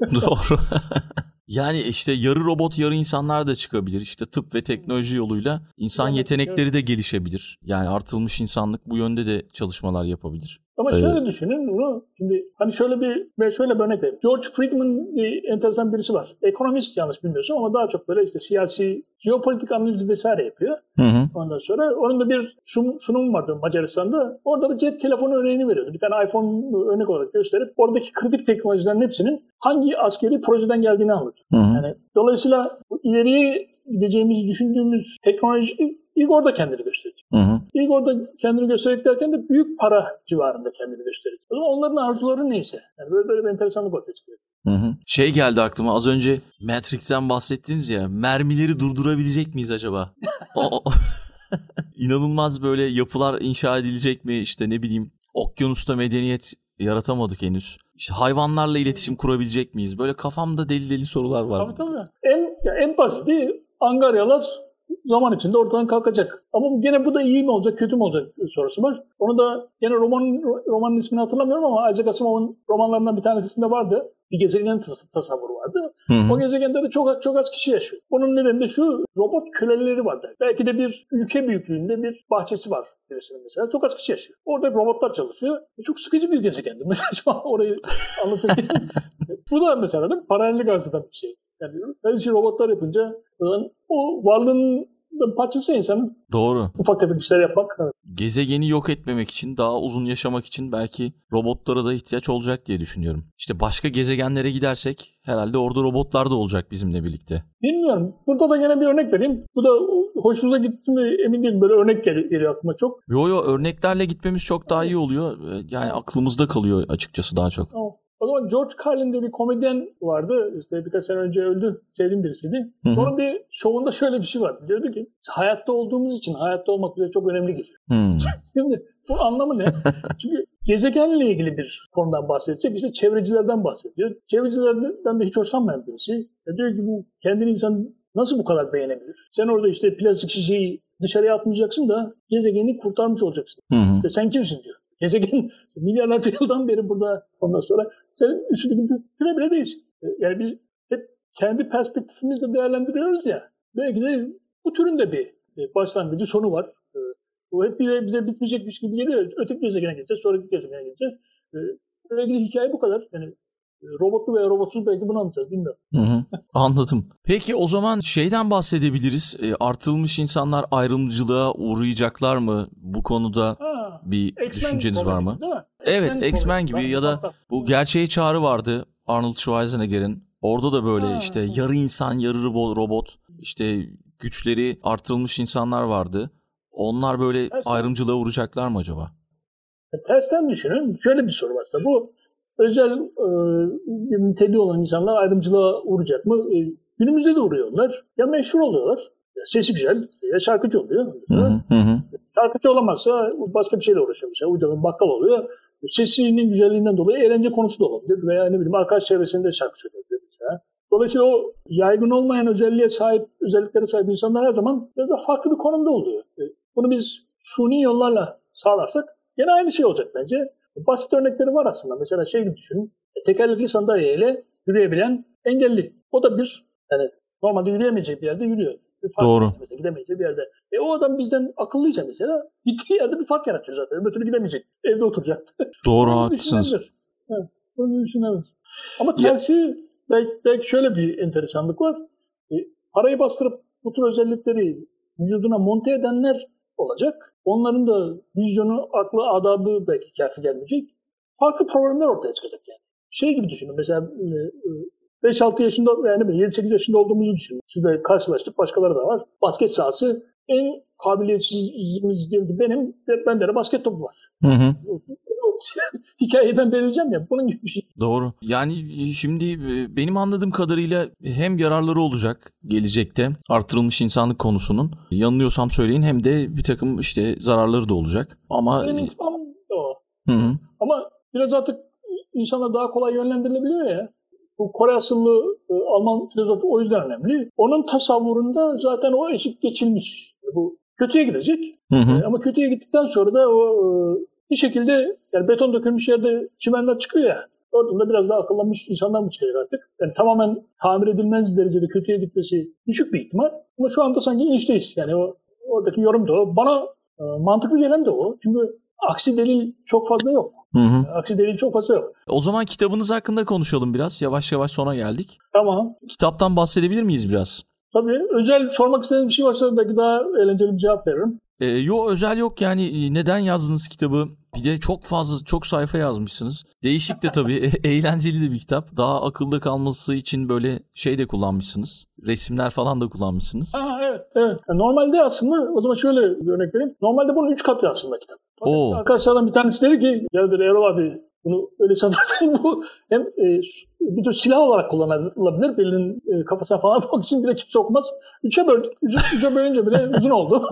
S2: [LAUGHS]
S1: Doğru. [LAUGHS] yani işte yarı robot yarı insanlar da çıkabilir. İşte tıp ve teknoloji yoluyla insan yetenekleri de gelişebilir. Yani artılmış insanlık bu yönde de çalışmalar yapabilir.
S2: Ama
S1: Evet.
S2: şöyle düşünün bunu. Şimdi hani şöyle bir ve şöyle bir örnek vereyim. George Friedman diye enteresan birisi var. Ekonomist yanlış bilmiyorsam ama daha çok böyle işte siyasi, jeopolitik analiz vesaire yapıyor.
S1: Hı hı.
S2: Ondan sonra onun da bir sunum, sunum vardı Macaristan'da. Orada da cep telefonu örneğini veriyordu. Bir tane iPhone örnek olarak gösterip oradaki kritik teknolojilerin hepsinin hangi askeri projeden geldiğini anlatıyor.
S1: Hı hı.
S2: Yani dolayısıyla ileriye gideceğimizi düşündüğümüz teknoloji ilk orada kendini gösteriyor.
S1: Hı hı.
S2: İlk orada kendini göstererek derken de büyük para civarında kendini gösterecek. O zaman onların arzuları neyse. Yani böyle, böyle bir enteresanlık ortaya çıkıyor.
S1: Hı hı. Şey geldi aklıma az önce Matrix'ten bahsettiniz ya mermileri durdurabilecek miyiz acaba? O, o- [LAUGHS] İnanılmaz böyle yapılar inşa edilecek mi işte ne bileyim okyanusta medeniyet yaratamadık henüz. İşte hayvanlarla iletişim kurabilecek miyiz? Böyle kafamda deli deli sorular var.
S2: Tabii tabii. En, ya en basiti Angaryalar zaman içinde ortadan kalkacak. Ama gene bu da iyi mi olacak, kötü mü olacak sorusu var. Onu da gene roman, romanın ismini hatırlamıyorum ama Isaac Asimov'un romanlarından bir tanesinde vardı. Bir gezegen tas- tasavvuru vardı.
S1: Hı hı.
S2: O gezegende de çok çok az kişi yaşıyor. Bunun nedeni de şu robot köleleri vardı. Belki de bir ülke büyüklüğünde bir bahçesi var birisinin mesela. Çok az kişi yaşıyor. Orada robotlar çalışıyor. E, Çok sıkıcı bir gezegendi. Mesela şu [LAUGHS] an orayı anlatırken. [LAUGHS] Bu da mesela değil mi? paralellik eden bir şey. Yani her şeyi robotlar yapınca o zaman o varlığın da parçası insanın
S1: Doğru.
S2: ufak tefek işler yapmak. Evet.
S1: Gezegeni yok etmemek için, daha uzun yaşamak için belki robotlara da ihtiyaç olacak diye düşünüyorum. İşte başka gezegenlere gidersek herhalde orada robotlar da olacak bizimle birlikte.
S2: Bilmiyorum. Burada da yine bir örnek vereyim. Bu da hoşunuza gitti mi emin değilim. Böyle örnek gel- geliyor aklıma çok.
S1: Yo yo örneklerle gitmemiz çok daha iyi oluyor. Ee, Yani aklımızda kalıyor açıkçası daha çok.
S2: Ama O zaman George Carlin diye bir komedyen vardı. İşte birkaç sene önce öldü. Sevdiğim birisiydi. Sonra bir şovunda şöyle bir şey var. Diyordu ki hayatta olduğumuz için hayatta olmak bize çok önemli geliyor. Şimdi bu anlamı ne? [LAUGHS] Çünkü gezegenle ilgili bir konudan bahsedecek. İşte çevrecilerden bahsediyor. Çevrecilerden de hiç hoşlanmayan birisi. E diyor ki bu kendini insan nasıl bu kadar beğenebilir? Sen orada işte plastik şişeyi dışarıya atmayacaksın da gezegeni kurtarmış olacaksın.
S1: Hı hı.
S2: İşte sen kimsin diyor. Gezegen milyarlarca yıldan beri burada ondan sonra sen üstündeki küre bile değilsin. E, Yani biz hep kendi perspektifimizle değerlendiriyoruz ya. Belki de bu türün de bir e, başlangıcı sonu var. E, Bu hep bize, bize bitmeyecekmiş gibi geliyor. Öteki gezegene gideceğiz, sonraki gezegene gideceğiz. Böyle ilgili hikaye bu kadar. Yani Robotlu veya robotsuz belki bunu anlatacağız bilmiyorum.
S1: Hı hı, [LAUGHS] anladım. Peki o zaman şeyden bahsedebiliriz. E, artılmış insanlar ayrımcılığa uğrayacaklar mı? Bu konuda
S2: Ha,
S1: bir
S2: X-Men
S1: düşünceniz var mı? Evet X-Men gibi ya da bu gerçeğe çağrı vardı Arnold Schwarzenegger'in. Orada da böyle
S2: Ha.
S1: işte yarı insan yarı robo- robot işte güçleri artırılmış insanlar vardı. Onlar böyle
S2: Evet.
S1: ayrımcılığa uğrayacaklar mı acaba?
S2: E, Tersten düşünün. Şöyle bir soru aslında. Bu özel e, niteliği olan insanlar ayrımcılığa uğrayacak mı? E, günümüzde de uğruyorlar. Ya meşhur oluyorlar. Sesi güzel. Ya şarkıcı oluyor.
S1: Hı hı, hı hı.
S2: Şarkıcı olamazsa başka bir şeyle uğraşıyor. Mesela uydurun bakkal oluyor. Sesinin güzelliğinden dolayı eğlence konusu da olabilir. Veya ne bileyim arkadaş çevresinde şarkı söyleyebilir mesela. Dolayısıyla o yaygın olmayan özelliğe sahip, özelliklere sahip insanlar her zaman biraz da farklı bir konumda oluyor. E, Bunu biz suni yollarla sağlarsak gene aynı şey olacak bence. Basit örnekleri var aslında. Mesela şey gibi düşünün. E, Tekerlekli sandalyeyle yürüyebilen engelli. O da bir yani normalde yürüyemeyeceği bir yerde yürüyor. Bir fark
S1: Doğru.
S2: mesela, gidemeyeceği bir yerde. E o adam bizden akıllıysa mesela gittiği yerde bir fark yaratıyor zaten. Öbür türlü gidemeyecek. Evde oturacak.
S1: Doğru haklısınız.
S2: Evet, bunu düşünebilir. Ama
S1: Ya-
S2: tersi belki, belki şöyle bir enteresanlık var. E, parayı bastırıp bu tür özellikleri vücuduna monte edenler olacak. Onların da vizyonu, aklı, adabı belki kafi gelmeyecek. Farklı problemler ortaya çıkacak yani. Şey gibi düşünün mesela e, e, 5-6 yaşında yani 7-8 yaşında olduğumuzu düşünün. Sizle karşılaştık, başkaları da var. Basket sahası en kabiliyetsizimiz diyelim benim, bende de basket topu var.
S1: Hı hı. [LAUGHS]
S2: Hikayeyi ben belirleyeceğim ya. Bunun gibi bir şey.
S1: Doğru. Yani e, şimdi e, benim anladığım kadarıyla hem yararları olacak gelecekte artırılmış insanlık konusunun. Yanılıyorsam söyleyin hem de bir takım işte zararları da olacak. Ama
S2: Benim intikamım o.
S1: hı hı.
S2: Ama biraz artık insanlar daha kolay yönlendirilebiliyor ya. Bu Kore asıllı e, Alman filozofu o yüzden önemli. Onun tasavvurunda zaten o eşik geçilmiş. Bu kötüye gidecek.
S1: Hı hı.
S2: E, ama kötüye gittikten sonra da o e, bir şekilde yani beton dökülmüş yerde çimenler çıkıyor ya. Oradan da biraz daha akıllanmış insanlar mı çıkacak artık? Yani tamamen tamir edilmez derecede kötüye gitmesi düşük bir ihtimal. Ama şu anda sanki inişteyiz. Yani o oradaki yorum da o. Bana e, mantıklı gelen de o. Çünkü aksi delil çok fazla yok.
S1: Hı hı.
S2: Aksi delil çok fazla yok.
S1: O zaman kitabınız hakkında konuşalım biraz. Yavaş yavaş sona geldik.
S2: Tamam.
S1: Kitaptan bahsedebilir miyiz biraz?
S2: Tabii özel sormak istediğiniz bir şey varsa belki daha eğlenceli bir cevap veririm.
S1: Ee, yo özel yok yani e, neden yazdınız kitabı? Bir de çok fazla çok sayfa yazmışsınız. Değişik de tabii [LAUGHS] e- eğlenceli de bir kitap. Daha akılda kalması için böyle şey de kullanmışsınız. Resimler falan da kullanmışsınız.
S2: Ha, evet, evet. Normalde aslında o zaman şöyle bir örnek vereyim. Normalde bunun üç katı aslında kitap. Fakat
S1: Oo.
S2: Arkadaşlardan bir tanesi dedi ki ya dedi Erol abi bunu öyle satarsan [LAUGHS] bu hem e, bir tür silah olarak kullanılabilir. Birinin e, kafasına falan [LAUGHS] atmak için bile kimse okumaz. Üçe böldük. Üçe, üçe bölünce bile [LAUGHS] uzun oldu.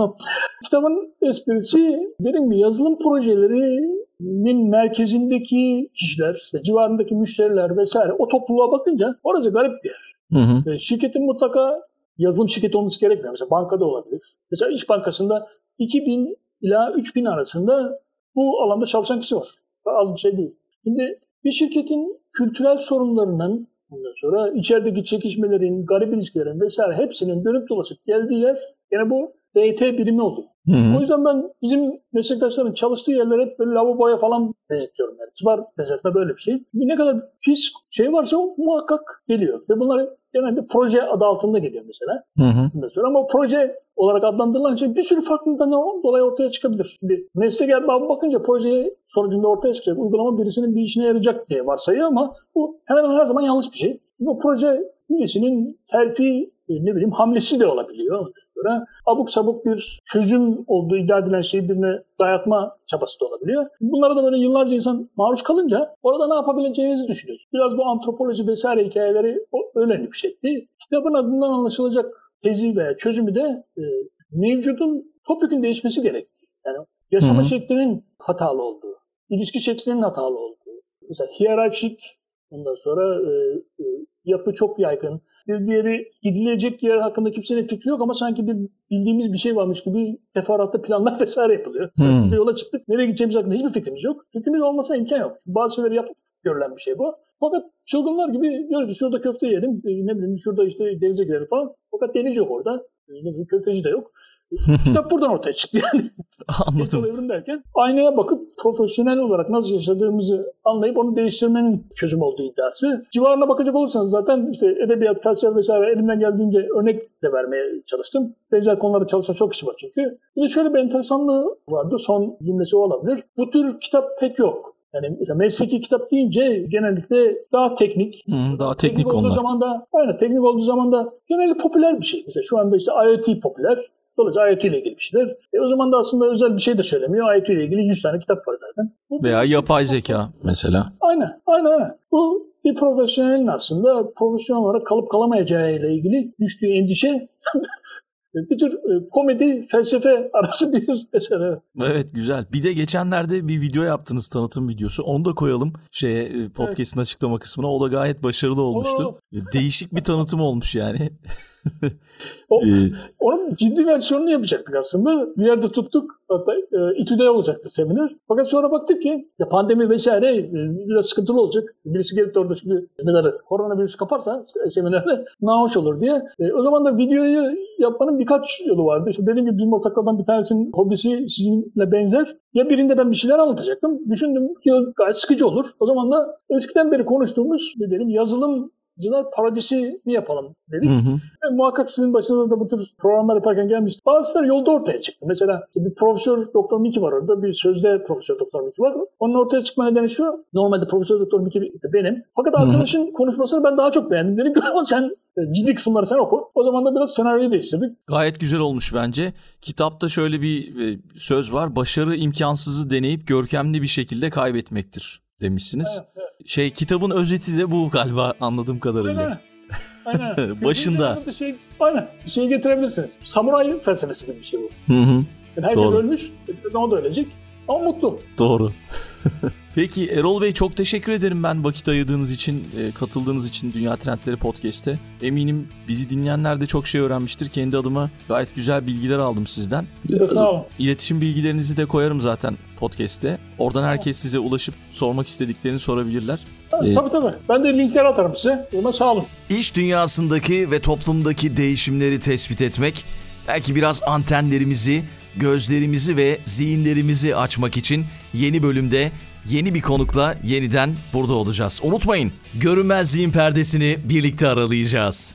S2: Kitabın esprisi dediğim gibi yazılım projelerinin merkezindeki kişiler, işte civarındaki müşteriler vesaire o topluluğa bakınca orası garip bir yer.
S1: Hı hı.
S2: E, Şirketin mutlaka yazılım şirketi olması gerekmiyor. Mesela bankada olabilir. Mesela İş Bankası'nda 2000 ila 3000 arasında bu alanda çalışan kişi var. Az bir şey değil. Şimdi bir şirketin kültürel sorunlarının ondan sonra içerideki çekişmelerin, garip ilişkilerin vesaire hepsinin dönüp dolaşıp geldiği yer yani bu DT birimi oldu.
S1: Hı hı.
S2: O yüzden ben bizim meslektaşların çalıştığı yerler hep böyle lavaboya falan benzetiyorum. Yani. Kibar benzetme böyle bir şey. Ne kadar pis şey varsa muhakkak geliyor. Ve bunlar genelde proje adı altında geliyor mesela.
S1: Hı hı.
S2: Sonra ama proje olarak adlandırılan şey bir sürü farklılıktan dolayı ortaya çıkabilir. Şimdi meslek erbabı bakınca projeye sonucunda ortaya çıkacak uygulama birisinin bir işine yarayacak diye varsayıyor ama bu hemen her zaman yanlış bir şey. Bu proje birisinin terfi e, ne bileyim hamlesi de olabiliyor. Sonra abuk sabuk bir çözüm olduğu iddia edilen şeyi birine dayatma çabası da olabiliyor. Bunlara da böyle yıllarca insan maruz kalınca orada ne yapabileceğinizi düşünüyorsunuz. Biraz bu antropoloji vesaire hikayeleri öyle nüksetti. Kitabın adından anlaşılacak tezi veya çözümü de e, mevcudun topyekun değişmesi gerek. Yani yaşama
S1: Hı hı.
S2: şeklinin hatalı olduğu, ilişki şeklinin hatalı olduğu, mesela hiyerarşik ondan sonra e, e, yapı çok yaygın. Bir diğeri gidilecek yer hakkında kimsenin fikri yok ama sanki bir bildiğimiz bir şey varmış gibi teferruatlı planlar [LAUGHS] vesaire yapılıyor.
S1: Hmm.
S2: Yola çıktık. Nereye gideceğimiz hakkında hiçbir fikrimiz yok. Fikrimiz olmasa imkan yok. Bazı şeyleri yapıp görülen bir şey bu. Fakat çılgınlar gibi diyoruz ki şurada köfte yiyelim, e, ne bileyim şurada işte denize girelim falan. Fakat deniz yok orada. E, Ne bileyim köfteci de yok. [LAUGHS] Kitap buradan ortaya çıktı yani. [LAUGHS]
S4: Anladım.
S2: Evrim derken aynaya bakıp profesyonel olarak nasıl yaşadığımızı anlayıp onu değiştirmenin çözüm olduğu iddiası. Civarına bakacak olursanız zaten işte edebiyat, felsefe vesaire elimden geldiğince örnek de vermeye çalıştım. Benzer konularda çalışan çok kişi var çünkü. Bir de şöyle bir enteresanlığı vardı. Son cümlesi o olabilir. Bu tür kitap pek yok. Yani mesela mesleki kitap deyince genellikle daha teknik.
S4: Hı, daha teknik
S2: olduğu
S4: konular.
S2: zaman da, aynen teknik olduğu zaman da genelde popüler bir şey. Mesela şu anda işte IoT popüler. Dolayısıyla IoT ile ilgili bir şeyler. E o zaman da aslında özel bir şey de söylemiyor. IoT ile ilgili 100 tane kitap var zaten. Bu-
S4: Veya yapay zeka mesela.
S2: Aynen, aynen, aynen. Bu bir profesyonelin aslında profesyonel olarak kalıp kalamayacağı ile ilgili düştüğü endişe [LAUGHS] bir tür e, komedi, felsefe [LAUGHS] arası bir eser.
S4: Evet güzel. Bir de geçenlerde bir video yaptınız tanıtım videosu. Onu da koyalım şeye e, podcast'in açıklama kısmına. O da gayet başarılı olmuştu.
S2: olur.
S4: Değişik bir tanıtım olmuş yani. [LAUGHS]
S2: O,
S4: Ee,
S2: Onun ciddi versiyonunu yapacaktık aslında. Bir yerde tuttuk. Hatta e, İTÜ'de olacaktı seminer. Fakat sonra baktık ki ya pandemi vesaire e, biraz sıkıntılı olacak. Birisi gelip de orada şimdi ne kadar koronavirüs kaparsa se- seminerde [LAUGHS] nahoş olur diye. E, o zaman da videoyu yapmanın birkaç yolu vardı. İşte dediğim gibi bizim ortaklardan bir tanesinin hobisi sizinle benzer. Ya birinde ben bir şeyler anlatacaktım. Düşündüm ki gayet sıkıcı olur. O zaman da eskiden beri konuştuğumuz ne diyelim yazılımcılar parodisini yapalım dedik.
S4: hı hı.
S2: ve muhakkak sizin başınıza da bu tür programlar yaparken gelmişti. Bazıları yolda ortaya çıktı. Mesela bir profesör doktor Miki var orada. Bir sözde profesör doktor Miki var. Onun ortaya çıkma nedeni şu. Normalde profesör doktor Miki benim. Fakat arkadaşın konuşmasını ben daha çok beğendim. Dedim ki sen e, ciddi kısımları sen oku. O zaman da biraz senaryoyu değiştirdik.
S4: Gayet güzel olmuş bence. Kitapta şöyle bir e, söz var. Başarı imkansızı deneyip görkemli bir şekilde kaybetmektir demişsiniz.
S2: Evet,
S4: Şey kitabın özeti de bu galiba anladığım kadarıyla.
S2: Aynen. Aynen. [LAUGHS]
S4: Başında.
S2: Bir şey, aynen. Bir şey getirebilirsiniz. Samuray felsefesi gibi bir şey bu.
S4: Hı hı.
S2: Yani herkes
S4: Doğru.
S2: ölmüş. e, O da ölecek. Ama mutlu.
S4: Doğru. [LAUGHS] Peki Erol Bey çok teşekkür ederim ben vakit ayırdığınız için, e, katıldığınız için Dünya Trendleri Podcast'te. Eminim bizi dinleyenler de çok şey öğrenmiştir. Kendi adıma gayet güzel bilgiler aldım sizden.
S2: Sağ olun.
S4: İletişim bilgilerinizi de koyarım zaten podcast'te. Oradan herkes size ulaşıp sormak istediklerini sorabilirler. Ee,
S2: Tabii tabii. Ben de linkler atarım size. Ama sağ olun.
S1: İş dünyasındaki ve toplumdaki değişimleri tespit etmek, belki biraz antenlerimizi, gözlerimizi ve zihinlerimizi açmak için yeni bölümde yeni bir konukla yeniden burada olacağız. Unutmayın, görünmezliğin perdesini birlikte aralayacağız.